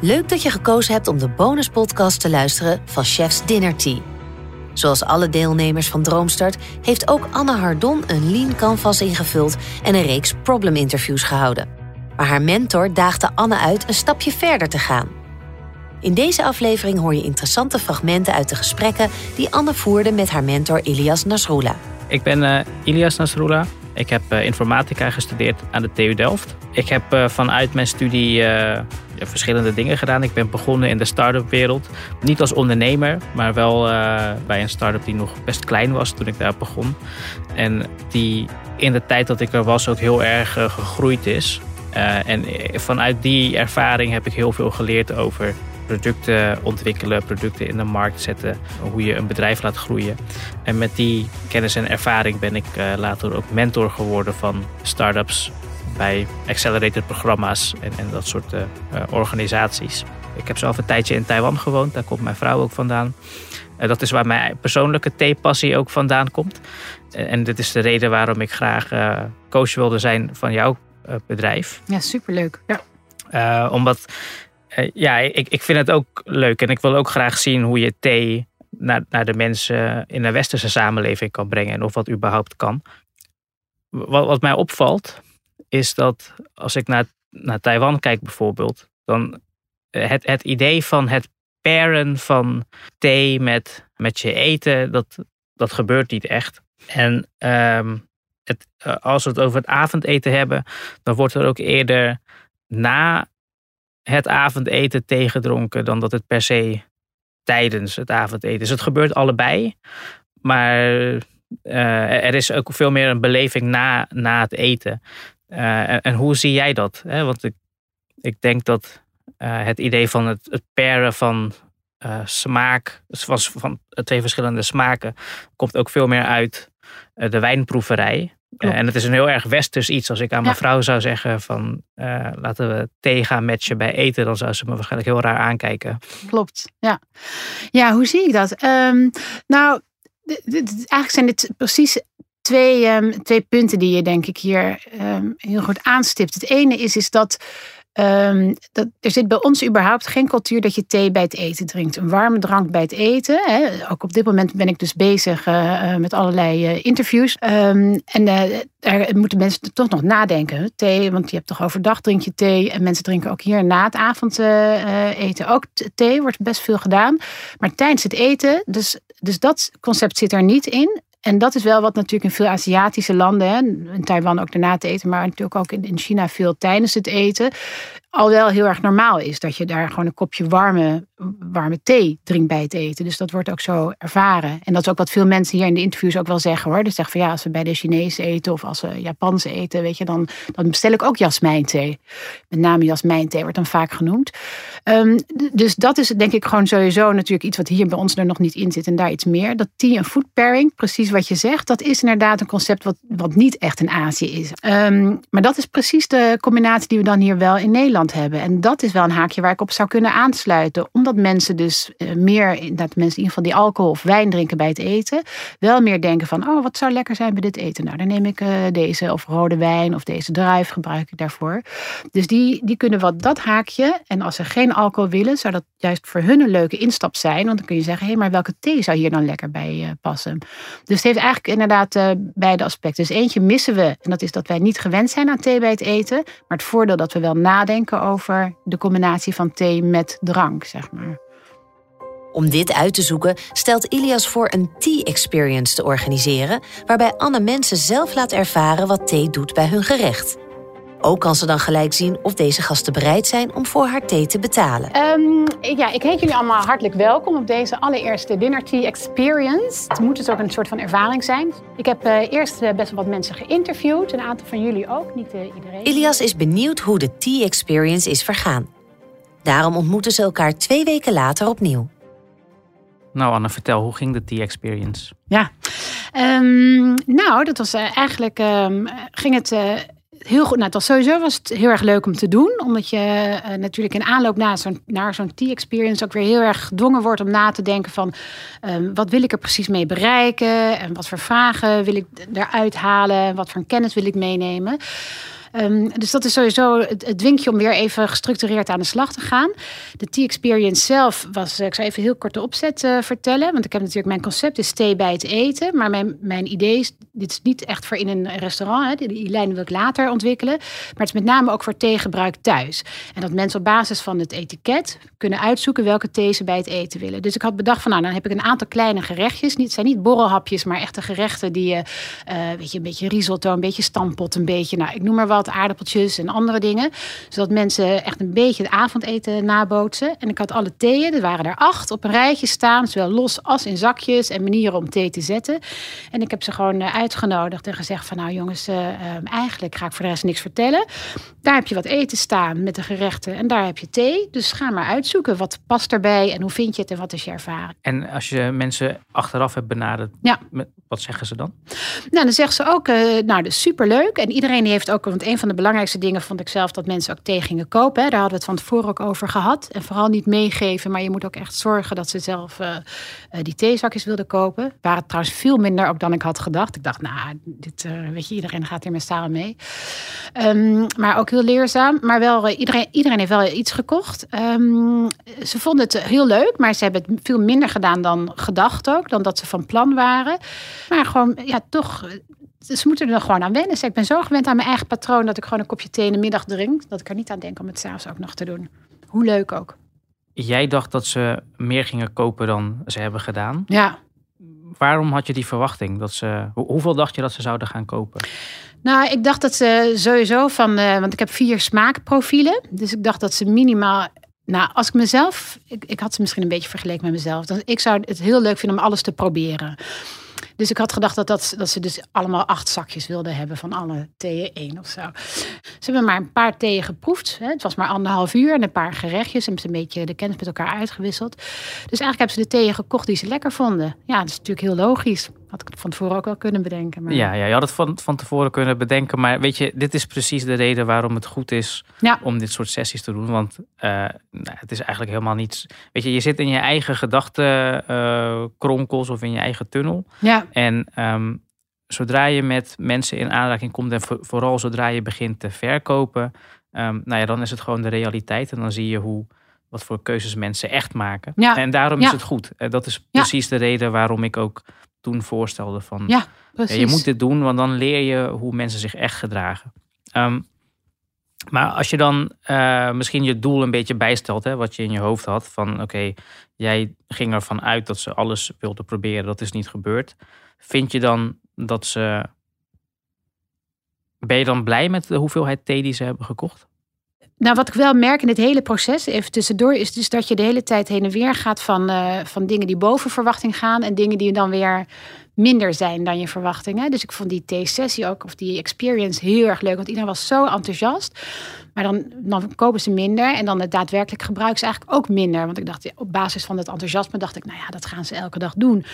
Leuk dat je gekozen hebt om de bonuspodcast te luisteren van Chef's Dinner Tea. Zoals alle deelnemers van Droomstart heeft ook Anne Hardon een lean canvas ingevuld en een reeks problem interviews gehouden. Maar haar mentor daagde Anne uit een stapje verder te gaan. In deze aflevering hoor je interessante fragmenten uit de gesprekken die Anne voerde met haar mentor Ilias Nasrullah. Ik ben uh, Ilias Nasrullah. Ik heb uh, informatica gestudeerd aan de TU Delft. Ik heb uh, vanuit mijn studie verschillende dingen gedaan. Ik ben begonnen in de start-up wereld. Niet als ondernemer, maar wel bij een start-up die nog best klein was toen ik daar begon. En die in de tijd dat ik er was ook heel erg gegroeid is. en vanuit die ervaring heb ik heel veel geleerd over producten ontwikkelen, producten in de markt zetten, hoe je een bedrijf laat groeien. En met die kennis en ervaring ben ik uh, later ook mentor geworden van startups bij accelerated programma's en, en dat soort uh, organisaties. Ik heb zelf een tijdje in Taiwan gewoond, daar komt mijn vrouw ook vandaan. Uh, dat is waar mijn persoonlijke theepassie ook vandaan komt. en dit is de reden waarom ik graag coach wilde zijn van jouw bedrijf. Ja, superleuk. Ja. omdat ja, ik, ik vind het ook leuk. En ik wil ook graag zien hoe je thee naar, naar de mensen in de westerse samenleving kan brengen. En of wat überhaupt kan. Wat, wat mij opvalt, is dat als ik naar, naar Taiwan kijk bijvoorbeeld. Dan eh, het, het idee van het paren van thee met, met je eten, dat, dat gebeurt niet echt. En um, het, eh, als we het over het avondeten hebben, dan wordt er ook eerder na het avondeten tegedronken dan dat het per se tijdens het avondeten is. Het gebeurt allebei, maar uh, er is ook veel meer een beleving na, na het eten. Uh, en, hoe zie jij dat? Hè? Want ik, ik denk dat uh, het idee van het, het paren van smaak, van, van twee verschillende smaken, komt ook veel meer uit de wijnproeverij. Uh, en het is een heel erg westers iets. Als ik aan mijn vrouw zou zeggen van uh, laten we thee gaan matchen bij eten, dan zou ze me waarschijnlijk heel raar aankijken. Klopt, ja. Ja, hoe zie ik dat? Um, nou, eigenlijk zijn dit precies twee, um, twee punten die je denk ik hier um, heel goed aanstipt. Het ene is, is dat Um, dat, er zit bij ons überhaupt geen cultuur dat je thee bij het eten drinkt. Een warme drank bij het eten. Hè. Ook op dit moment ben ik dus bezig uh, met allerlei uh, interviews. Um, en uh, daar moeten mensen toch nog nadenken. Thee, want je hebt toch overdag drink je thee. En mensen drinken ook hier na het avondeten ook thee. Wordt best veel gedaan. Maar tijdens het eten, dus, dus dat concept zit er niet in. En dat is wel wat natuurlijk in veel Aziatische landen, hè, in Taiwan ook daarna te eten, maar natuurlijk ook in China veel tijdens het eten, al wel heel erg normaal is. Dat je daar gewoon een kopje warme, warme thee drinkt bij het eten. Dus dat wordt ook zo ervaren. En dat is ook wat veel mensen hier in de interviews ook wel zeggen hoor. Dus zeggen van ja, als we bij de Chinezen eten of als we Japans eten, weet je, dan, dan bestel ik ook jasmijnthee. Met name jasmijnthee wordt dan vaak genoemd. Um, dus dat is denk ik gewoon sowieso natuurlijk iets wat hier bij ons er nog niet in zit en daar iets meer. Dat tea en food pairing, precies wat je zegt, dat is inderdaad een concept wat, wat niet echt in Azië is. Um, maar dat is precies de combinatie die we dan hier wel in Nederland hebben. En dat is wel een haakje waar ik op zou kunnen aansluiten. Omdat mensen dus uh, meer, dat mensen in ieder geval die alcohol of wijn drinken bij het eten, wel meer denken van, oh wat zou lekker zijn bij dit eten. Nou, dan neem ik uh, deze of rode wijn of deze druif gebruik ik daarvoor. Dus die, die kunnen wat dat haakje. En als ze geen alcohol willen, zou dat juist voor hun een leuke instap zijn. Want dan kun je zeggen, hé, hey, maar welke thee zou hier dan lekker bij uh, passen? Dus het heeft eigenlijk inderdaad beide aspecten. Dus eentje missen we, en dat is dat wij niet gewend zijn aan thee bij het eten. Maar het voordeel dat we wel nadenken over de combinatie van thee met drank, zeg maar. Om dit uit te zoeken stelt Ilias voor een tea experience te organiseren, waarbij Anne mensen zelf laat ervaren wat thee doet bij hun gerecht. Ook kan ze dan gelijk zien of deze gasten bereid zijn om voor haar thee te betalen. Um, ja, ik heet jullie allemaal hartelijk welkom op deze allereerste Dinner Tea Experience. Het moet dus ook een soort van ervaring zijn. Ik heb uh, eerst uh, best wel wat mensen geïnterviewd. Een aantal van jullie ook, niet uh, iedereen. Ilias is benieuwd hoe de Tea Experience is vergaan. Daarom ontmoeten ze elkaar twee weken later opnieuw. Nou Anne, vertel, hoe ging de Tea Experience? Ja, um, nou dat was eigenlijk, um, ging het heel goed. Nou, het was sowieso was het heel erg leuk om te doen. Omdat je uh, natuurlijk in aanloop naar zo'n, naar zo'n tea-experience ook weer heel erg gedwongen wordt om na te denken van um, wat wil ik er precies mee bereiken? En wat voor vragen wil ik eruit halen? Wat voor kennis wil ik meenemen? Ehm, dus dat is sowieso het, het om weer even gestructureerd aan de slag te gaan. De T-experience zelf was, ik zal even heel kort de opzet uh, vertellen. Want ik heb natuurlijk, mijn concept is thee bij het eten. Maar mijn, mijn idee is, dit is niet echt voor in een restaurant. Hè. Die lijn wil ik later ontwikkelen. Maar het is met name ook voor theegebruik thuis. En dat mensen op basis van het etiket kunnen uitzoeken welke thee ze bij het eten willen. Dus ik had bedacht van nou, dan heb ik een aantal kleine gerechtjes. Het zijn niet borrelhapjes, maar echte gerechten die je, uh, weet je, een beetje risotto, een beetje stampot, een beetje, nou, ik noem maar wat, aardappeltjes en andere dingen. Zodat mensen echt een beetje het avondeten nabootsen. En ik had alle theeën, er waren er acht, op een rijtje staan, zowel los als in zakjes en manieren om thee te zetten. En ik heb ze gewoon eh, uitgenodigd en gezegd van nou jongens, uh, eigenlijk ga ik voor de rest niks vertellen. Daar heb je wat eten staan met de gerechten en daar heb je thee. Dus ga maar uitzoeken wat past erbij en hoe vind je het en wat is je ervaring. En als je mensen achteraf hebt benaderd, ja. Wat zeggen ze dan? Nou, dan zeggen ze ook, uh, nou, dus superleuk. En iedereen heeft ook, want een van de belangrijkste dingen vond ik zelf dat mensen ook thee gingen kopen. Hè. Daar hadden we het van tevoren ook over gehad. En vooral niet meegeven, maar je moet ook echt zorgen dat ze zelf uh, die theezakjes wilden kopen. Waren trouwens veel minder ook dan ik had gedacht. Ik dacht, nou, dit, weet je, iedereen gaat hier met stalen mee. Um, maar ook heel leerzaam. Maar wel, iedereen, iedereen heeft wel iets gekocht. Um, ze vonden het heel leuk, maar ze hebben het veel minder gedaan dan gedacht ook. Dan dat ze van plan waren. Maar gewoon, ja, toch ze moeten er gewoon aan wennen. Dus ik ben zo gewend aan mijn eigen patroon dat ik gewoon een kopje thee in de middag drink. Dat ik er niet aan denk om het s'avonds ook nog te doen. Hoe leuk ook. Jij dacht dat ze meer gingen kopen dan ze hebben gedaan. Ja. Waarom had je die verwachting? Dat ze, hoeveel dacht je dat ze zouden gaan kopen? Nou, ik dacht dat ze sowieso van, uh, want ik heb vier smaakprofielen. Dus ik dacht dat ze minimaal nou, als ik mezelf, ik, ik had ze misschien een beetje vergeleken met mezelf. Dan, ik zou het heel leuk vinden om alles te proberen. Dus ik had gedacht dat, dat, dat ze dus allemaal acht zakjes wilden hebben van alle theeën één of zo. Ze hebben maar een paar theeën geproefd. Hè. Het was maar anderhalf uur en een paar gerechtjes. Ze een beetje de kennis met elkaar uitgewisseld. Dus eigenlijk hebben ze de theeën gekocht die ze lekker vonden. Ja, dat is natuurlijk heel logisch. Had ik het van tevoren ook wel kunnen bedenken. Maar... Ja, ja, je had het van, van tevoren kunnen bedenken. Maar weet je, dit is precies de reden waarom het goed is om dit soort sessies te doen. Want uh, nou, het is eigenlijk helemaal niets. Weet je, je zit in je eigen gedachtenkronkels uh, of in je eigen tunnel. Ja. En um, zodra je met mensen in aanraking komt en vooral zodra je begint te verkopen, um, nou ja, dan is het gewoon de realiteit. En dan zie je hoe wat voor keuzes mensen echt maken. Ja. En daarom is het goed. Dat is precies de reden waarom ik ook toen voorstelde van ja, precies. je moet dit doen, want dan leer je hoe mensen zich echt gedragen. Um, maar als je dan uh, misschien je doel een beetje bijstelt, hè, wat je in je hoofd had, van oké, jij ging ervan uit dat ze alles wilden proberen, dat is niet gebeurd. Vind je dan dat ze. Ben je dan blij met de hoeveelheid thee die ze hebben gekocht? Nou, wat ik wel merk in het hele proces, even tussendoor, is dus dat je de hele tijd heen en weer gaat van, uh, van dingen die boven verwachting gaan en dingen die dan weer minder zijn dan je verwachtingen. Dus ik vond die T-sessie ook, of die experience, heel erg leuk, want iedereen was zo enthousiast. Maar dan, dan kopen ze minder en dan het daadwerkelijk gebruik ze eigenlijk ook minder. Want ik dacht, op basis van het enthousiasme dacht ik, nou ja, dat gaan ze elke dag doen.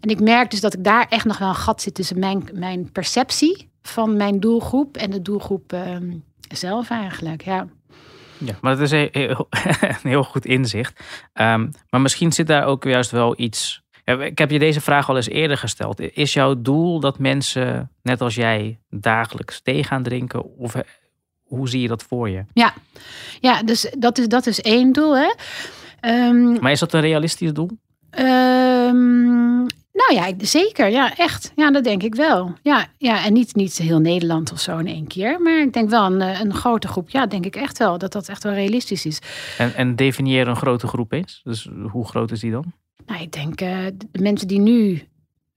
En ik merk dus dat ik daar echt nog wel een gat zit tussen mijn, mijn perceptie van mijn doelgroep en de doelgroep uh, zelf eigenlijk, ja. Ja, maar dat is een heel, een heel goed inzicht. Um, maar misschien zit daar ook juist wel iets. Ik heb je deze vraag al eens eerder gesteld. Is jouw doel dat mensen, net als jij, dagelijks thee gaan drinken? Of hoe zie je dat voor je? Ja, ja dus dat is, dat is één doel. Hè? Um, maar is dat een realistisch doel? Um, nou ja, zeker. Ja, echt. Ja, dat denk ik wel. Ja, ja en niet, niet heel Nederland of zo in één keer. Maar ik denk wel een, eh, een grote groep. Ja, denk ik echt wel. Dat dat echt wel realistisch is. En, en definieer een grote groep eens. Dus hoe groot is die dan? Nou, ik denk uh, de mensen die nu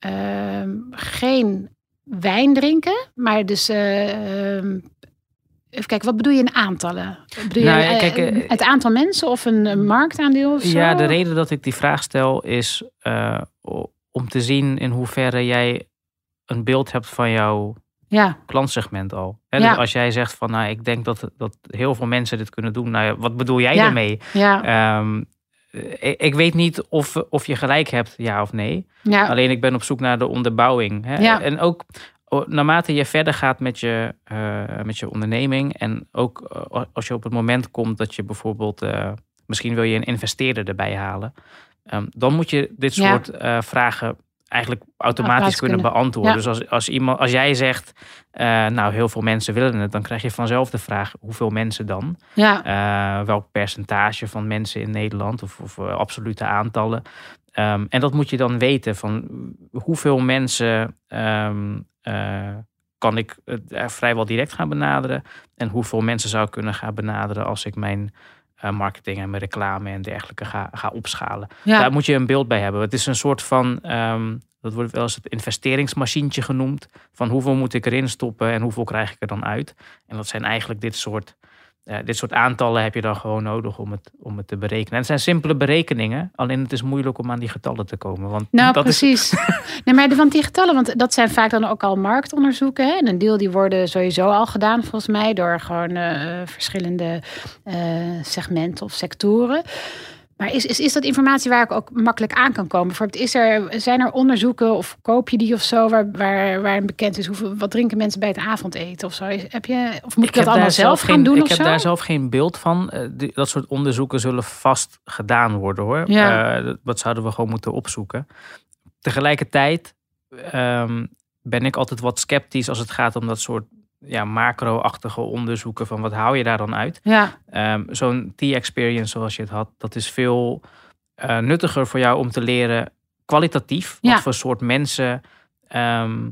uh, geen wijn drinken. Maar dus... Uh, Even kijken, wat bedoel je in aantallen? Bedoel nou, je, kijk, het aantal mensen of een, marktaandeel? Of zo? Ja, de reden dat ik die vraag stel is om te zien in hoeverre jij een beeld hebt van jouw ja. klantsegment al. He, dus als jij zegt van, nou, ik denk dat, dat heel veel mensen dit kunnen doen. Nou, wat bedoel jij daarmee? Ja. Um, ik, weet niet of, of je gelijk hebt, ja of nee. Ja. Alleen ik ben op zoek naar de onderbouwing. Hè? Ja. En ook naarmate je verder gaat met je, uh, met je onderneming. En ook als je op het moment komt dat je bijvoorbeeld... Uh, misschien wil je een investeerder erbij halen. Um, dan moet je dit soort ja. uh, vragen eigenlijk automatisch kunnen, kunnen. beantwoorden. Ja. Dus als, als, iemand, als jij zegt, eh, nou heel veel mensen willen het, dan krijg je vanzelf de vraag hoeveel mensen dan? Ja, Eh, welk percentage van mensen in Nederland of, of eh, absolute aantallen? Ehm, en dat moet je dan weten van hoeveel mensen ehm, eh, kan ik eh, vrijwel direct gaan benaderen en hoeveel mensen zou ik kunnen gaan benaderen als ik mijn eh, marketing en mijn reclame en dergelijke ga, ga opschalen. ja. Daar moet je een beeld bij hebben. Het is een soort van, ehm, dat wordt wel eens het investeringsmachientje genoemd. Van hoeveel moet ik erin stoppen en hoeveel krijg ik er dan uit. En dat zijn eigenlijk dit soort, eh, dit soort aantallen heb je dan gewoon nodig om het, om het te berekenen. En het zijn simpele berekeningen, alleen het is moeilijk om aan die getallen te komen. Want Nou, dat is, precies. nee, maar van die getallen, want dat zijn vaak dan ook al marktonderzoeken. Hè? En een deel die worden sowieso al gedaan, volgens mij, door gewoon eh, verschillende eh, segmenten of sectoren. Maar is, is, is dat informatie waar ik ook makkelijk aan kan komen? Bijvoorbeeld, is er, zijn er onderzoeken of koop je die of zo, waar, waar, waarin bekend is hoeveel, wat drinken mensen bij het avondeten of zo? Heb je, of moet ik, dat allemaal zelf gaan geen, doen Ik of heb zo? daar zelf geen beeld van. Eh, dat soort onderzoeken zullen vast gedaan worden hoor. Ja. Dat- dat zouden we gewoon moeten opzoeken. Tegelijkertijd ehm, ben ik altijd wat sceptisch als het gaat om dat soort ja, macro-achtige onderzoeken. Van wat hou je daar dan uit? Ja, Ehm, Zo'n T-experience zoals je het had, dat is veel eh, nuttiger voor jou om te leren kwalitatief. Ja. Wat voor soort mensen ehm,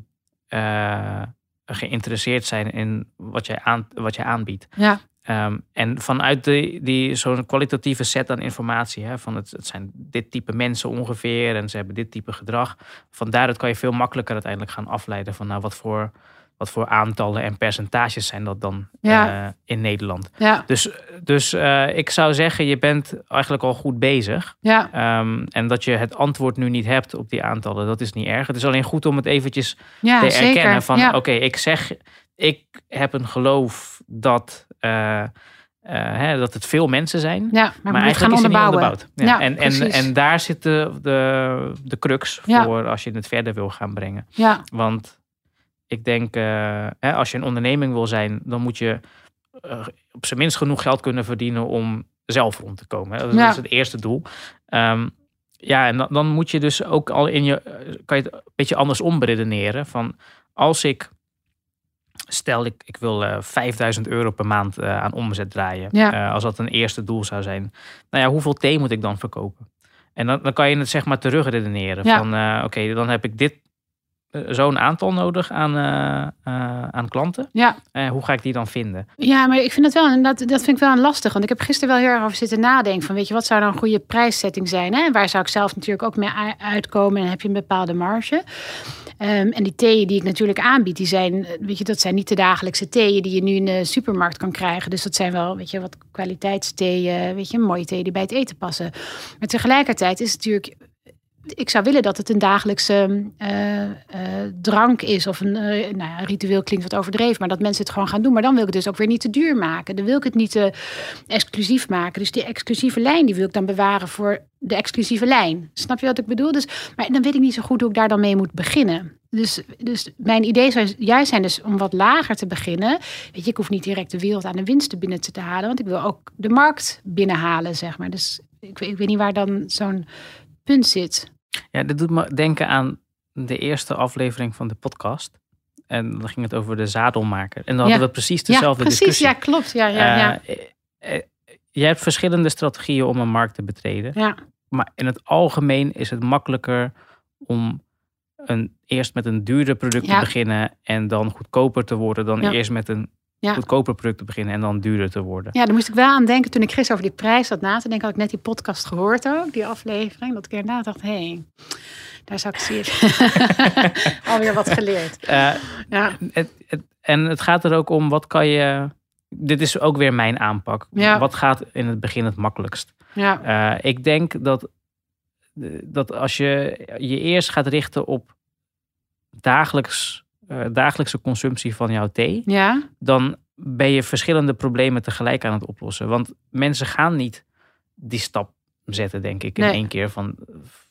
eh, geïnteresseerd zijn in wat jij, aan, wat jij aanbiedt. ja, Ehm, en vanuit die, die, zo'n kwalitatieve set aan informatie, hè, van het, het zijn dit type mensen ongeveer en ze hebben dit type gedrag. Van daaruit kan je veel makkelijker uiteindelijk gaan afleiden van nou, wat, voor, wat voor aantallen en percentages zijn dat dan Ja. eh, in Nederland. ja, Dus, dus eh, ik zou zeggen, je bent eigenlijk al goed bezig. ja, Ehm, en dat je het antwoord nu niet hebt op die aantallen, dat is niet erg. Het is alleen goed om het eventjes ja te zeker. erkennen van ja. oké, ik zeg, ik heb een geloof dat, eh, hè, dat het veel mensen zijn. Maar, eigenlijk gaan is het onderbouwd. En, en, en daar zit de, de, de crux voor als je het verder wil gaan brengen. Ja, Want ik denk, eh, hè, als je een onderneming wil zijn, dan moet je eh, op zijn minst genoeg geld kunnen verdienen om zelf rond te komen. hè. Dat Ja. is het eerste doel. Ehm, ja, en dan, dan moet je dus ook al in je, eh, kan je het een beetje anders omredeneren. Van als ik, stel ik, ik wil eh 5000 euro per maand aan omzet draaien. Ja. Als dat een eerste doel zou zijn. Nou ja, hoeveel thee moet ik dan verkopen? En dan, dan kan je het zeg maar terugredeneren. Ja. Van oké, dan heb ik dit zo'n aantal nodig aan, eh, eh, aan klanten. ja. Eh, hoe ga ik die dan vinden? Ja, maar ik vind het wel, dat, dat vind ik wel een lastig. Want ik heb gisteren wel heel erg over zitten nadenken. Van weet je, wat zou nou een goede prijssetting zijn? Hè? En waar zou ik zelf natuurlijk ook mee uitkomen? En dan heb je een bepaalde marge. Ehm, en die theeën die ik natuurlijk aanbied, die zijn, eh, weet je, dat zijn niet de dagelijkse theeën die je nu in de supermarkt kan krijgen. Dus dat zijn wel, weet je, wat kwaliteitstheeën, weet je, mooie theeën die bij het eten passen. Maar tegelijkertijd is het natuurlijk ik zou willen dat het een dagelijkse eh, eh, drank is. Of een eh, nou ja, ritueel klinkt wat overdreven. Maar dat mensen het gewoon gaan doen. Maar dan wil ik het dus ook weer niet te duur maken. Dan wil ik het niet te exclusief maken. Dus die exclusieve lijn die wil ik dan bewaren voor de exclusieve lijn. Snap je wat ik bedoel? Dus, maar dan weet ik niet zo goed hoe ik daar dan mee moet beginnen. Dus, dus mijn idee zou juist zijn dus om wat lager te beginnen. Weet je, ik hoef niet direct de wereld aan de winsten binnen te halen. Want ik wil ook de markt binnenhalen, zeg maar. Dus ik, ik weet niet waar dan zo'n punt zit. Ja, dit doet me denken aan de eerste aflevering van de podcast. En dan ging het over de zadelmaker. En dan hadden we precies dezelfde ja, precies. discussie. Ja, klopt. Ja, ja, ja. Eh, eh, eh, je hebt verschillende strategieën om een markt te betreden. ja. Maar in het algemeen is het makkelijker om een, eerst met een duurder product Ja. te beginnen en dan goedkoper te worden dan Ja. eerst met een Ja. goedkoper product te beginnen en dan duurder te worden. Ja, daar moest ik wel aan denken toen ik gisteren over die prijs zat na te denken. Had ik net die podcast gehoord ook, die aflevering. Dat ik inderdaad dacht, hé, hey, daar zou ik zien. Alweer wat geleerd. Eh, Ja, het, het, en het gaat er ook om, wat kan je... Dit is ook weer mijn aanpak. Ja. Wat gaat in het begin het makkelijkst? ja, Eh, ik denk dat, dat als je je eerst gaat richten op dagelijks, dagelijkse consumptie van jouw thee, ja, dan ben je verschillende problemen tegelijk aan het oplossen. Want mensen gaan niet die stap zetten, denk ik, in Nee. één keer van,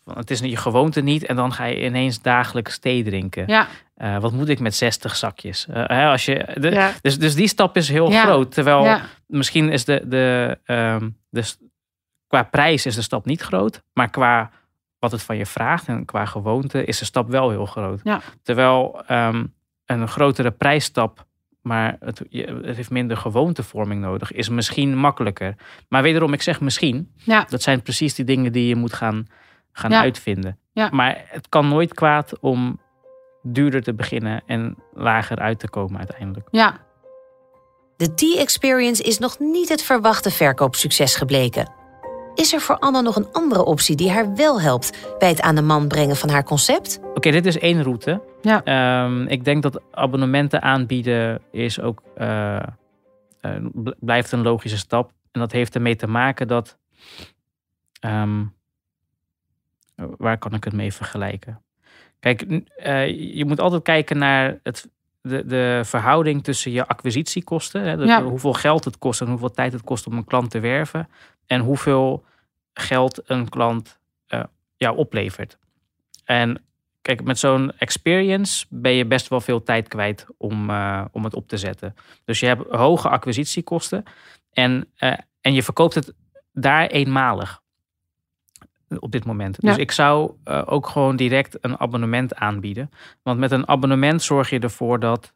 van het is je gewoonte niet en dan ga je ineens dagelijks thee drinken. ja, Eh, wat moet ik met 60 zakjes? Eh, hè, als je, de, ja. dus, dus die stap is heel Ja. groot. Terwijl misschien is de, de, de, s- qua prijs is de stap niet groot, maar qua wat het van je vraagt en qua gewoonte is de stap wel heel groot. Ja. Terwijl ehm, een grotere prijsstap, maar het, heeft minder gewoontevorming nodig, is misschien makkelijker. Maar wederom, ik zeg misschien, Ja. dat zijn precies die dingen die je moet gaan, gaan Ja. uitvinden. Ja. Maar het kan nooit kwaad om duurder te beginnen en lager uit te komen uiteindelijk. Ja, De T-Experience is nog niet het verwachte verkoopsucces gebleken. Is er voor Anna nog een andere optie die haar wel helpt bij het aan de man brengen van haar concept? Oké, dit is één route. Ja. Ehm, ik denk dat abonnementen aanbieden is ook, eh, bl- blijft een logische stap. En dat heeft ermee te maken dat. ehm, waar kan ik het mee vergelijken? Kijk, eh, je moet altijd kijken naar het, de, de verhouding tussen je acquisitiekosten, hè, de- Ja. hoeveel geld het kost en hoeveel tijd het kost om een klant te werven, en hoeveel geld een klant eh, jou oplevert. En kijk, met zo'n experience ben je best wel veel tijd kwijt om, eh, om het op te zetten. Dus je hebt hoge acquisitiekosten en, eh, en je verkoopt het daar eenmalig op dit moment. Ja. Dus ik zou ook gewoon direct een abonnement aanbieden. Want met een abonnement zorg je ervoor dat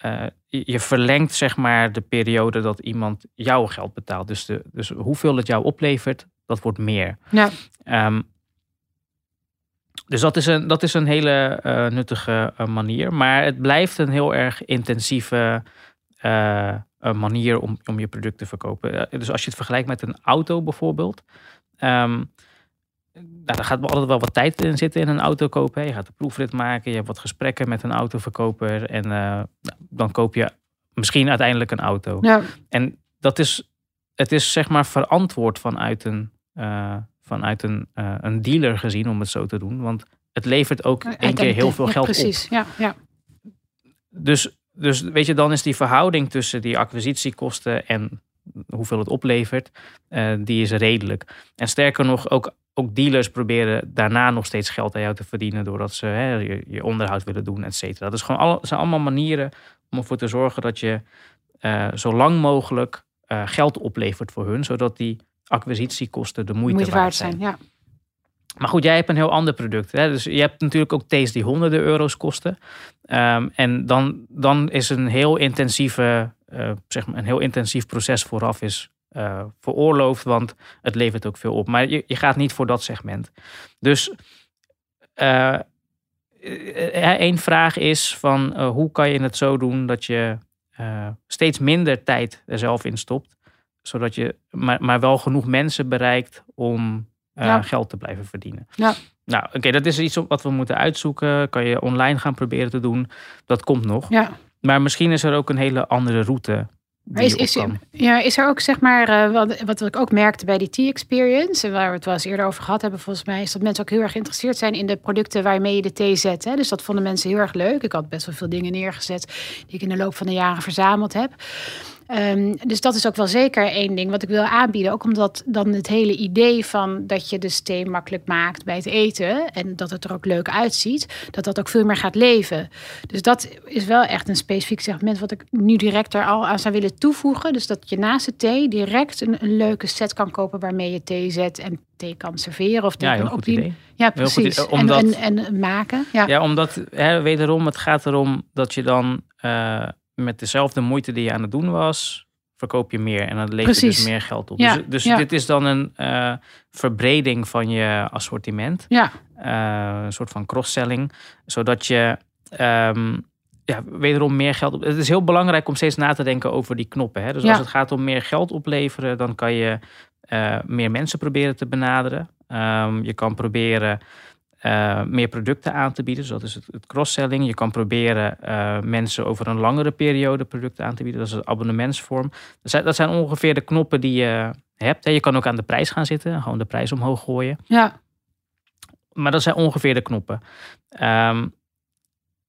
eh, je verlengt zeg maar de periode dat iemand jouw geld betaalt. Dus, de, dus hoeveel het jou oplevert, dat wordt meer. ja, Ehm, dus dat is een, dat is een hele eh, nuttige eh, manier. Maar het blijft een heel erg intensieve manier om, om je product te verkopen. Dus als je het vergelijkt met een auto bijvoorbeeld. ehm, nou, daar gaat altijd wel wat tijd in zitten in een auto kopen. Je gaat de proefrit maken, je hebt wat gesprekken met een autoverkoper. En eh, nou, dan koop je misschien uiteindelijk een auto. ja, En dat is, het is zeg maar verantwoord vanuit een, eh, vanuit een, eh, een dealer gezien, om het zo te doen. Want het levert ook één keer heel veel Ja, geld precies. op. Ja, ja, Dus, dus weet je, dan is die verhouding tussen die acquisitiekosten en hoeveel het oplevert, eh, die is redelijk. En sterker nog, ook, ook dealers proberen daarna nog steeds geld aan jou te verdienen doordat ze hè, je, je onderhoud willen doen, et cetera. Dat is gewoon alle, zijn allemaal manieren om ervoor te zorgen dat je eh, zo lang mogelijk eh, geld oplevert voor hun, zodat die acquisitiekosten de moeite, moeite waard zijn. zijn. Ja, Maar goed, jij hebt een heel ander product. Hè? Dus je hebt natuurlijk ook thees die honderden euro's kosten. Ehm, en dan, dan is een heel intensieve, eh, zeg maar, een heel intensief proces vooraf is eh, veroorloofd, want het levert ook veel op. Maar je, je gaat niet voor dat segment. Dus eh, één vraag is van hoe kan je het zo doen dat je steeds minder tijd er zelf in stopt, zodat je maar, maar wel genoeg mensen bereikt om Ja. geld te blijven verdienen. Ja. Nou, oké, dat is iets wat we moeten uitzoeken. Kan je online gaan proberen te doen. Dat komt nog. ja. Maar misschien is er ook een hele andere route. Die is, ja, is er ook zeg maar, eh, wat, wat ik ook merkte bij die T-experience, en waar we het wel eens eerder over gehad hebben, volgens mij, is dat mensen ook heel erg geïnteresseerd zijn in de producten waarmee je de thee zet. Hè? Dus dat vonden mensen heel erg leuk. Ik had best wel veel dingen neergezet die ik in de loop van de jaren verzameld heb. Ehm, dus dat is ook wel zeker één ding wat ik wil aanbieden. Ook omdat dan het hele idee van dat je dus thee makkelijk maakt bij het eten en dat het er ook leuk uitziet, dat dat ook veel meer gaat leven. Dus dat is wel echt een specifiek segment wat ik nu direct er al aan zou willen toevoegen. Dus dat je naast de thee direct een, een leuke set kan kopen waarmee je thee zet en thee kan serveren of thee Ja, kan opdienen. idee. Ja, precies. idee, omdat- En, en, en maken. Ja. Ja, omdat hè, wederom, het gaat erom dat je dan eh, met dezelfde moeite die je aan het doen was, verkoop je meer. En dan levert je dus meer geld op. Ja, Dus, dus ja. dit is dan een eh, verbreding van je assortiment. Ja. Eh, een soort van cross-selling. Zodat je ehm, ja, wederom meer geld op. Het is heel belangrijk om steeds na te denken over die knoppen. Hè? Dus als het gaat om meer geld opleveren, dan kan je eh, meer mensen proberen te benaderen. Ehm, je kan proberen eh, meer producten aan te bieden. Dus dat is het, het cross-selling. Je kan proberen eh, mensen over een langere periode producten aan te bieden. Dat is een abonnementsvorm. Dat zijn, dat zijn ongeveer de knoppen die je hebt. Hè. Je kan ook aan de prijs gaan zitten. Gewoon de prijs omhoog gooien. ja. Maar dat zijn ongeveer de knoppen. Ehm,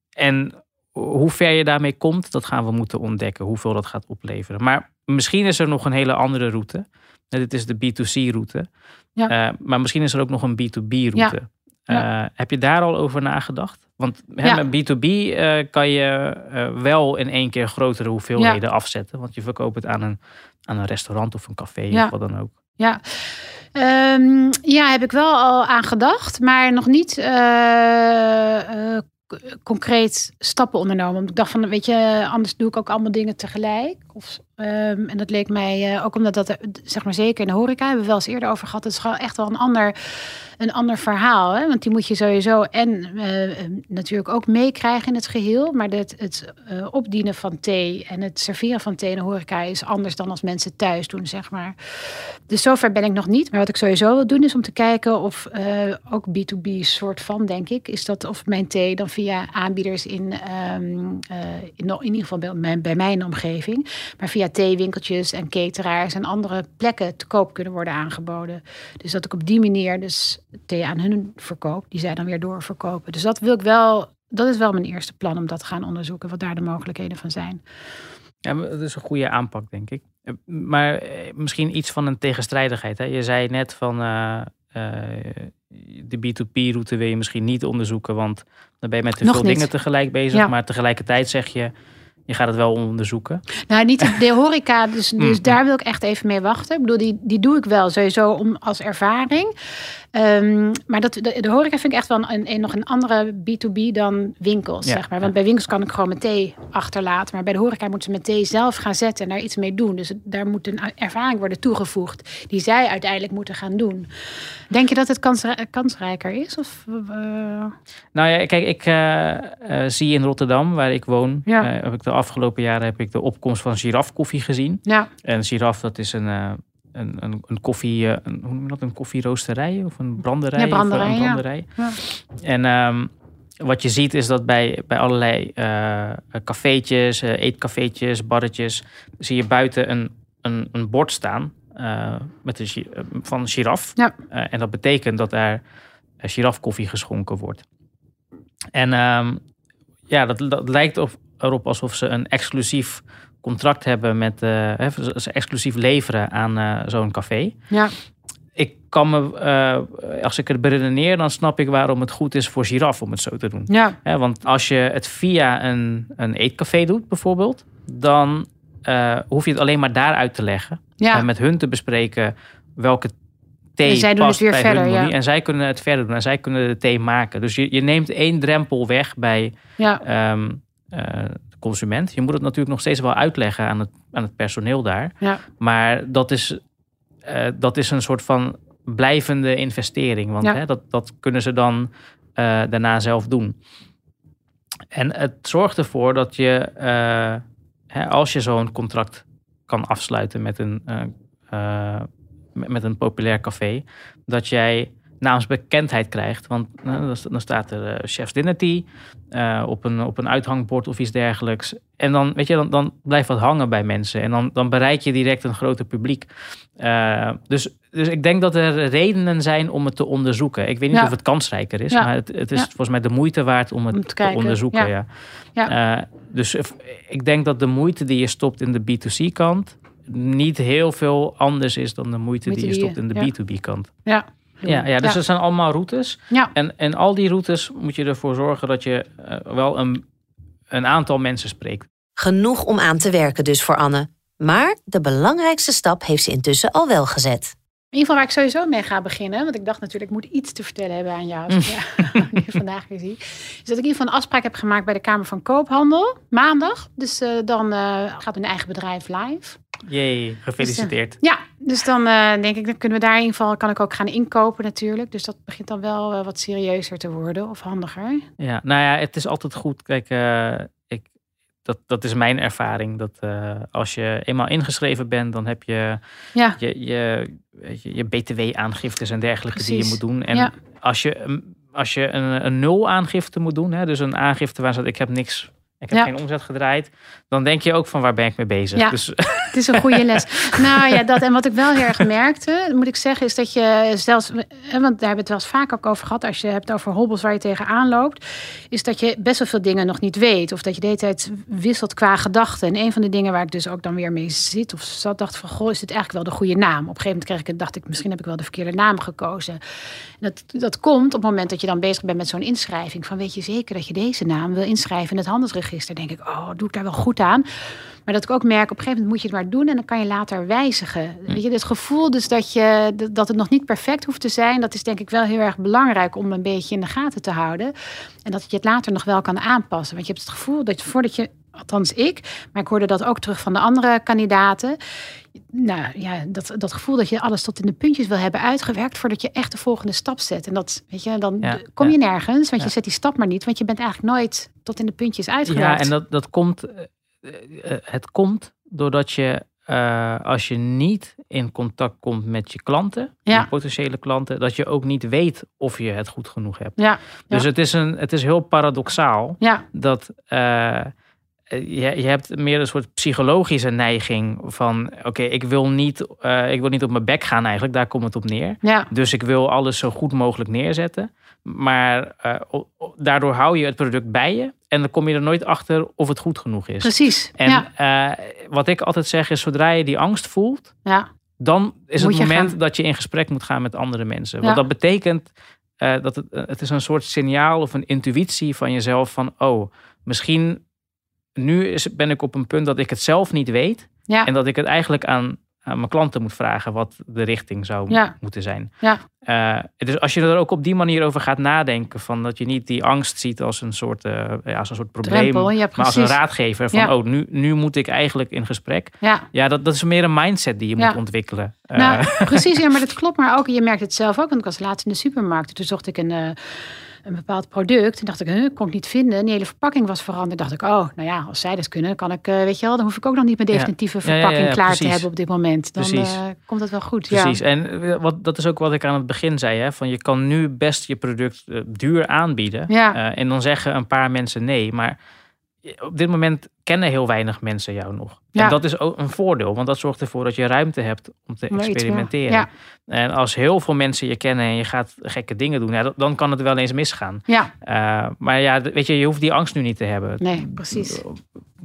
en hoe ver je daarmee komt, dat gaan we moeten ontdekken. Hoeveel dat gaat opleveren. Maar misschien is er nog een hele andere route. Dit is de B2C-route. Ja. Eh, maar misschien is er ook nog een B2B-route. Ja. Eh, heb je daar al over nagedacht? Want Ja. met B2B eh, kan je eh, wel in één keer grotere hoeveelheden afzetten. Want je verkoopt het aan een, aan een restaurant of een café Ja. of wat dan ook. Ja. Ehm, ja, heb ik wel al aan gedacht, maar nog niet concreet stappen ondernomen. Omdat ik dacht van, weet je, anders doe ik ook allemaal dingen tegelijk. Of, um, en dat leek mij, ook omdat dat, zeg maar zeker in de horeca, hebben we wel eens eerder over gehad. Het is gewoon echt wel een ander een ander verhaal. Hè? Want die moet je sowieso en uh, natuurlijk ook meekrijgen in het geheel. Maar het, het uh, opdienen van thee en het serveren van thee in de horeca is anders dan als mensen thuis doen, zeg maar. Dus zover ben ik nog niet. Maar wat ik sowieso wil doen is om te kijken of ook B2B soort van, denk ik, is dat of mijn thee dan via aanbieders in, um, in, in, ieder geval bij, mijn, bij mijn omgeving, maar via theewinkeltjes en cateraars en andere plekken te koop kunnen worden aangeboden. Dus dat ik op die manier dus thee aan hun verkoop, die zij dan weer doorverkopen. Dus dat wil ik wel, dat is wel mijn eerste plan om dat te gaan onderzoeken, wat daar de mogelijkheden van zijn. Ja, dat is een goede aanpak, denk ik. Eh, maar eh, misschien iets van een tegenstrijdigheid. Hè? Je zei net van uh, de B2B-route wil je misschien niet onderzoeken, want dan ben je met te veel dingen tegelijk bezig. Maar tegelijkertijd zeg je, je gaat het wel onderzoeken. Nou, niet de horeca, dus, dus mm. daar wil ik echt even mee wachten. Ik bedoel, die, die doe ik wel sowieso om, als ervaring. Um, maar dat, de, de, horeca vind ik echt wel een, een, nog een andere B2B dan winkels, zeg maar. Want bij winkels kan ik gewoon mijn thee achterlaten. Maar bij de horeca moeten ze mijn thee zelf gaan zetten en daar iets mee doen. Dus daar moet een ervaring worden toegevoegd die zij uiteindelijk moeten gaan doen. Denk je dat het kans, kansrijker is? Of, uh... Nou ja, kijk, ik uh, uh, zie in Rotterdam, waar ik woon, ja. heb ik de afgelopen jaren heb ik de opkomst van giraf koffie gezien. Ja. En giraf, dat is een een, een, een koffie, eh, een, hoe noem je dat, een koffieroosterij of een branderij? Ja, branderij, een branderij. Ja. En um, wat je ziet is dat bij, bij allerlei uh, cafeetjes, uh, eetcafeetjes, barretjes, zie je buiten een, een, een bord staan uh, met een, van giraf. Ja. en dat betekent dat er girafkoffie geschonken wordt. En um, ja, dat, dat lijkt op, erop alsof ze een exclusief contract hebben met uh, ze exclusief leveren aan uh, zo'n café. Ja. Ik kan me, uh, als ik het beredeneer, dan snap ik waarom het goed is voor giraf om het zo te doen. Ja. want als je het via een, een eetcafé doet, bijvoorbeeld, dan hoef je het alleen maar daar uit te leggen. Ja. En met hun te bespreken welke thee en zij doen het weer verder, ja. En zij kunnen het verder doen en zij kunnen de thee maken. Dus je, je neemt één drempel weg bij ja. Um, consument. Je moet het natuurlijk nog steeds wel uitleggen aan het, aan het personeel daar. Ja. Maar dat is, uh, dat is een soort van blijvende investering. Want hè, dat, dat kunnen ze dan uh, daarna zelf doen. En het zorgt ervoor dat je, uh, hè, als je zo'n contract kan afsluiten met een, met een populair café, dat jij naamsbekendheid krijgt. Want uh, dan staat er uh, chef's dinner tea uh, op, een, op een uithangbord of iets dergelijks. En dan, weet je, dan, dan blijft dat hangen bij mensen. En dan, dan bereik je direct een groter publiek. dus, dus ik denk dat er redenen zijn om het te onderzoeken. Ik weet niet of het kansrijker is, maar het, het is volgens mij de moeite waard om het te, onderzoeken. Ja. ja. dus ik denk dat de moeite die je stopt in de B2C-kant niet heel veel anders is dan de moeite, die je stopt in de B2B-kant. Ja. Ja, ja, dus ja. er zijn allemaal routes. Ja. En, en al die routes moet je ervoor zorgen dat je uh, wel een, een aantal mensen spreekt. Genoeg om aan te werken dus voor Anne. Maar de belangrijkste stap heeft ze intussen al wel gezet. In ieder geval waar ik sowieso mee ga beginnen, want ik dacht natuurlijk, ik moet iets te vertellen hebben aan jou, als ik ja, vandaag weer zie, is dat ik in ieder geval een afspraak heb gemaakt bij de Kamer van Koophandel, maandag. Dus uh, dan uh, gaat hun eigen bedrijf live. Jee, gefeliciteerd. Dus, uh, ja, dus dan denk ik, dan kunnen we daar in ieder geval, kan ik ook gaan inkopen natuurlijk. Dus dat begint dan wel wat serieuzer te worden of handiger. Ja, nou ja, het is altijd goed. Kijk, ik, dat, dat is mijn ervaring. Dat als je eenmaal ingeschreven bent, dan heb je ja. je, je je, je btw-aangiftes en dergelijke die je moet doen. En als je, als je een, een nul aangifte moet doen, hè, dus een aangifte waar ze ik heb niks ik heb geen omzet gedraaid. Dan denk je ook van waar ben ik mee bezig. Ja, dus... het is een goede les. nou ja, dat. En wat ik wel heel erg merkte, moet ik zeggen, is dat je zelfs, want daar hebben we het wel eens vaak ook over gehad, als je hebt over hobbels waar je tegenaan loopt, is dat je best wel veel dingen nog niet weet. Of dat je de hele tijd wisselt qua gedachten. En een van de dingen waar ik dus ook dan weer mee zit, of zat, dacht van, goh, is dit eigenlijk wel de goede naam? Op een gegeven moment kreeg ik het, dacht ik, misschien heb ik wel de verkeerde naam gekozen. dat, dat komt op het moment dat je dan bezig bent met zo'n inschrijving. Van weet je zeker dat je deze naam wil inschrijven in het handelsregister? Dan denk ik, oh, doe ik daar wel goed aan? Maar dat ik ook merk, op een gegeven moment moet je het maar doen en dan kan je later wijzigen. Hm. Weet je, het gevoel dus dat, je, dat het nog niet perfect hoeft te zijn, dat is denk ik wel heel erg belangrijk om een beetje in de gaten te houden. En dat je het later nog wel kan aanpassen. Want je hebt het gevoel dat voordat je althans ik, maar ik hoorde dat ook terug van de andere kandidaten. Nou ja, dat, dat gevoel dat je alles tot in de puntjes wil hebben uitgewerkt voordat je echt de volgende stap zet. En dat, weet je, dan Ja, kom je ja. nergens, want Ja. je zet die stap maar niet, want je bent eigenlijk nooit tot in de puntjes Ja, uitgewerkt. en dat, dat komt, eh, eh, het komt doordat je, eh, als je niet in contact komt met je klanten, Ja. je potentiële klanten, dat je ook niet weet of je het goed genoeg hebt. Ja, Dus Ja. het, is een, het is heel paradoxaal ja, dat eh, je, je hebt meer een soort psychologische neiging van, oké, ik wil niet, eh, ik wil niet op mijn bek gaan eigenlijk, daar komt het op neer. ja, Dus ik wil alles zo goed mogelijk neerzetten. Maar eh, daardoor hou je het product bij je. En dan kom je er nooit achter of het goed genoeg is. precies. En ja, eh, wat ik altijd zeg is, zodra je die angst voelt, ja, dan is Moet het moment gaan. dat je in gesprek moet gaan met andere mensen. Want dat betekent eh, dat het, het is een soort signaal of een intuïtie van jezelf van, oh, misschien nu is, ben ik op een punt dat ik het zelf niet weet. ja, En dat ik het eigenlijk aan, aan mijn klanten moet vragen wat de richting zou Ja. moeten zijn. Ja. Dus als je er ook op die manier over gaat nadenken, van dat je niet die angst ziet als een soort, eh, ja, als een soort probleem, drempel. Maar als een raadgever van, oh, nu, nu moet ik eigenlijk in gesprek. Ja, Ja, dat, dat is meer een mindset die je moet ontwikkelen. Eh, Nou, precies, ja, maar dat klopt. Maar ook, je merkt het zelf ook. Want ik was laatst in de supermarkt. Toen zocht ik een, een bepaald product. En dacht ik, huh, kon ik niet vinden. En die hele verpakking was veranderd. dacht ik, oh, nou ja, als zij dat kunnen, kan ik, eh, weet je wel, dan hoef ik ook nog niet mijn definitieve Ja, ja, ja, verpakking ja, klaar te hebben op dit moment. Dan Precies. eh, komt het wel goed. Precies. En eh, wat, dat is ook wat ik aan het begin zei. Hè? Van je kan nu best je product duur aanbieden. Ja. Eh, en dan zeggen een paar mensen nee. Maar op dit moment kennen heel weinig mensen jou nog. Ja. En dat is ook een voordeel. Want dat zorgt ervoor dat je ruimte hebt om te experimenteren. Ja, En als heel veel mensen je kennen en je gaat gekke dingen doen. Ja, dan kan het wel eens misgaan. ja, Eh, maar ja, weet je, je hoeft die angst nu niet te hebben. nee, precies.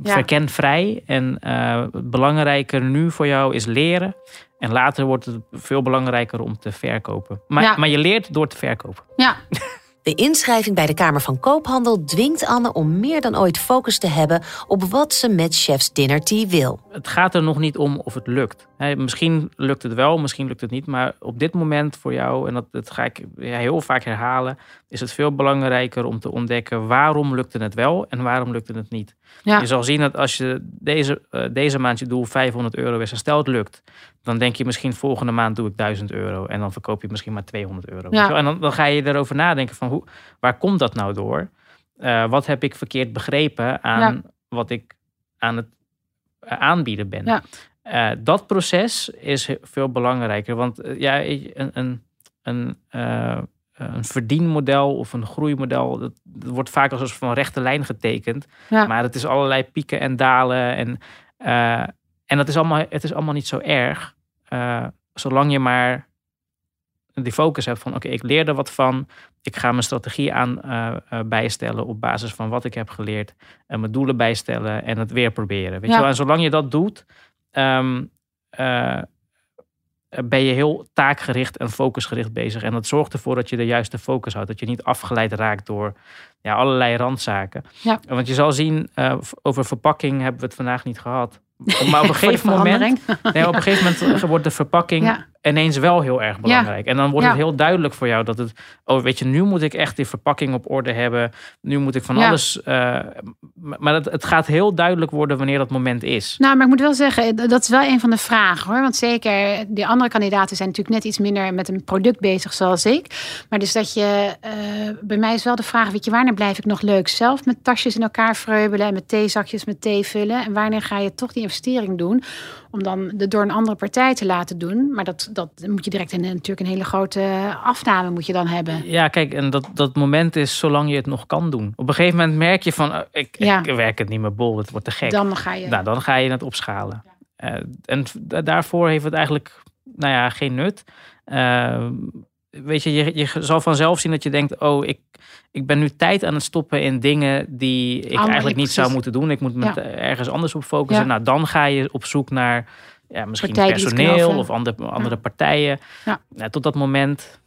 Verken vrij. En eh, belangrijker nu voor jou is leren. En later wordt het veel belangrijker om te verkopen. Maar, Ja. maar je leert door te verkopen. Ja, De inschrijving bij de Kamer van Koophandel dwingt Anne om meer dan ooit focus te hebben op wat ze met Chef's Dinner Tea wil. Het gaat er nog niet om of het lukt. Hè, misschien lukt het wel, misschien lukt het niet. Maar op dit moment voor jou, en dat, dat ga ik heel vaak herhalen, is het veel belangrijker om te ontdekken waarom lukte het wel en waarom lukte het niet. Ja. Je zal zien dat als je deze, eh, deze maand je doel 500 euro is en stel het lukt, dan denk je misschien volgende maand doe ik 1000 euro en dan verkoop je misschien maar 200 euro. Ja. En dan, dan ga je erover nadenken van hoe, waar komt dat nou door? Eh, wat heb ik verkeerd begrepen aan Ja. wat ik aan het eh, aanbieden ben? Ja. Eh, dat proces is veel belangrijker. Want eh, ja, een, een, een, eh, een verdienmodel of een groeimodel, dat, dat wordt vaak als een soort van rechte lijn getekend. Ja. Maar het is allerlei pieken en dalen. En, en dat is allemaal, het is allemaal niet zo erg. zolang je maar die focus hebt van oké, ik leer er wat van. Ik ga mijn strategie aan bijstellen op basis van wat ik heb geleerd. En mijn doelen bijstellen en het weer proberen. Weet Ja. je wel? En zolang je dat doet, ehm, eh, ben je heel taakgericht en focusgericht bezig. En dat zorgt ervoor dat je de juiste focus houdt. Dat je niet afgeleid raakt door ja, allerlei randzaken. Ja. Want je zal zien, eh, over verpakking hebben we het vandaag niet gehad. Maar op een gegeven moment, nee, op een gegeven moment wordt de verpakking Ja. Ineens wel heel erg belangrijk. En dan wordt Ja. het heel duidelijk voor jou dat het, oh weet je, nu moet ik echt die verpakking op orde hebben. Nu moet ik van Ja. alles. eh, maar het, het gaat heel duidelijk worden wanneer dat moment is. Nou, maar ik moet wel zeggen, dat is wel een van de vragen hoor. Want zeker, die andere kandidaten zijn natuurlijk net iets minder met een product bezig zoals ik. Maar dus dat je, eh, bij mij is wel de vraag, weet je, wanneer blijf ik nog leuk zelf met tasjes in elkaar vreubelen en met theezakjes met thee vullen? En wanneer ga je toch die investering doen om dan de door een andere partij te laten doen? Maar dat, dat moet je direct in een, natuurlijk een hele grote afname moet je dan hebben. Ja, kijk, en dat, dat moment is zolang je het nog kan doen. Op een gegeven moment merk je van, oh, ik, Ja. ik werk het niet meer bol, het wordt te gek. Dan ga je. Nou, dan ga je het opschalen. Eh, en da- daarvoor heeft het eigenlijk nou ja, geen nut. Eh, weet je, je, je zal vanzelf zien dat je denkt: oh, ik, ik ben nu tijd aan het stoppen in dingen die ik eigenlijk niet precies. zou moeten doen. Ik moet me Ja. ergens anders op focussen. Ja. Nou, dan ga je op zoek naar ja, misschien personeel of andere, andere partijen. Ja. Nou, tot dat moment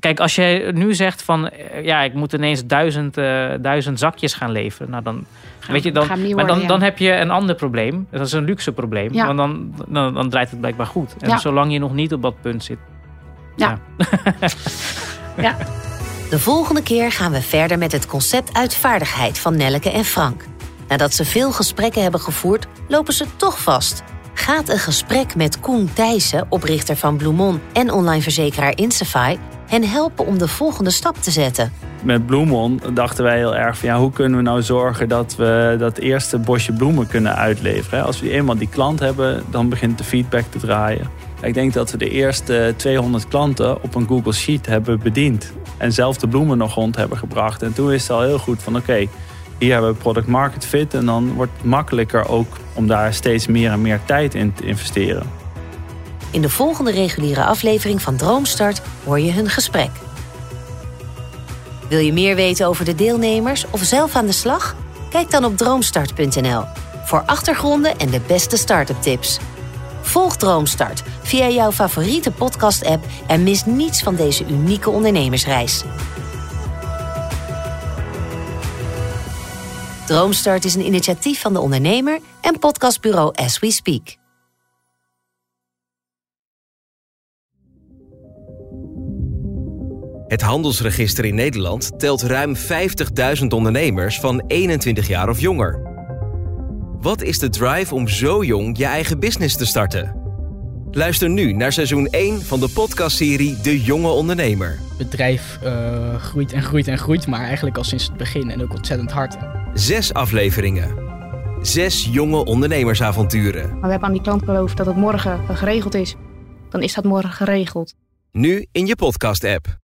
Kijk, als je nu zegt van eh, ja, ik moet ineens duizend, uh, duizend zakjes gaan leveren. Nou, dan, weet je, dan, worden, maar dan, dan heb je een ander probleem. Dat is een luxe probleem. Ja. Want dan, dan, dan, draait het blijkbaar goed. En zolang je nog niet op dat punt zit. Ja. ja. De volgende keer gaan we verder met het concept uitvaardigheid van Nelleke en Frank. Nadat ze veel gesprekken hebben gevoerd, lopen ze toch vast. Gaat een gesprek met Koen Thijssen, oprichter van Bloemon en online verzekeraar Insafai, hen helpen om de volgende stap te zetten? Met Bloemon dachten wij heel erg van ja, hoe kunnen we nou zorgen dat we dat eerste bosje bloemen kunnen uitleveren. Als we eenmaal die klant hebben, dan begint de feedback te draaien. Ik denk dat we de eerste 200 klanten op een Google Sheet hebben bediend. En zelf de bloemen nog rond hebben gebracht. En toen is het al heel goed van oké, hier hebben we product market fit. En dan wordt het makkelijker ook om daar steeds meer en meer tijd in te investeren. In de volgende reguliere aflevering van Droomstart hoor je hun gesprek. Wil je meer weten over de deelnemers of zelf aan de slag? Kijk dan op droomstart.nl voor achtergronden en de beste start-up tips. Volg Droomstart via jouw favoriete podcast-app en mis niets van deze unieke ondernemersreis. Droomstart is een initiatief van de ondernemer en podcastbureau As We Speak. Het handelsregister in Nederland telt ruim 50.000 ondernemers van 21 jaar of jonger. Wat is de drive om zo jong je eigen business te starten? Luister nu naar seizoen 1 van de podcastserie De Jonge Ondernemer. Het bedrijf uh, groeit en groeit en groeit, maar eigenlijk al sinds het begin en ook ontzettend hard. Zes afleveringen. Zes jonge ondernemersavonturen. Maar we hebben aan die klant beloofd dat het morgen geregeld is. Dan is dat morgen geregeld. Nu in je podcast-app.